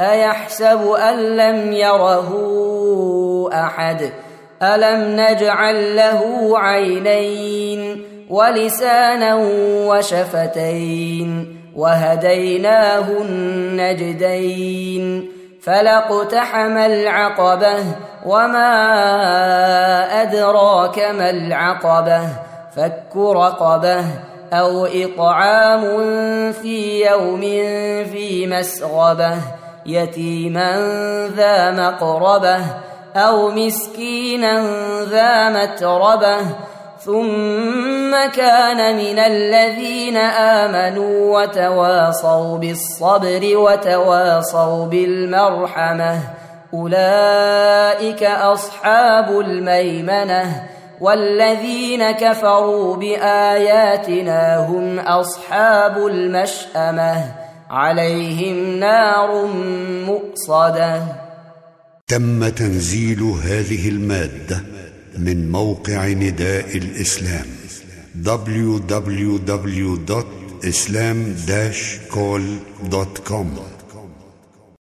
أيحسب أن لم يره أحد؟ ألم نجعل له عينين ولسانا وشفتين وهديناه النجدين فلاقتحم العقبة وما أدراك ما العقبة؟ فك رقبة أو إطعام في يوم في مسغبة يتيما ذا مقربة أو مسكينا ذا متربة ثم كان من الذين آمنوا وتواصوا بالصبر وتواصوا بالمرحمة أولئك أصحاب الميمنة والذين كفروا بآياتنا هم أصحاب المشأمة عليهم نار مؤصدة. تم تنزيل هذه المادة من موقع نداء الإسلام www.islam-call.com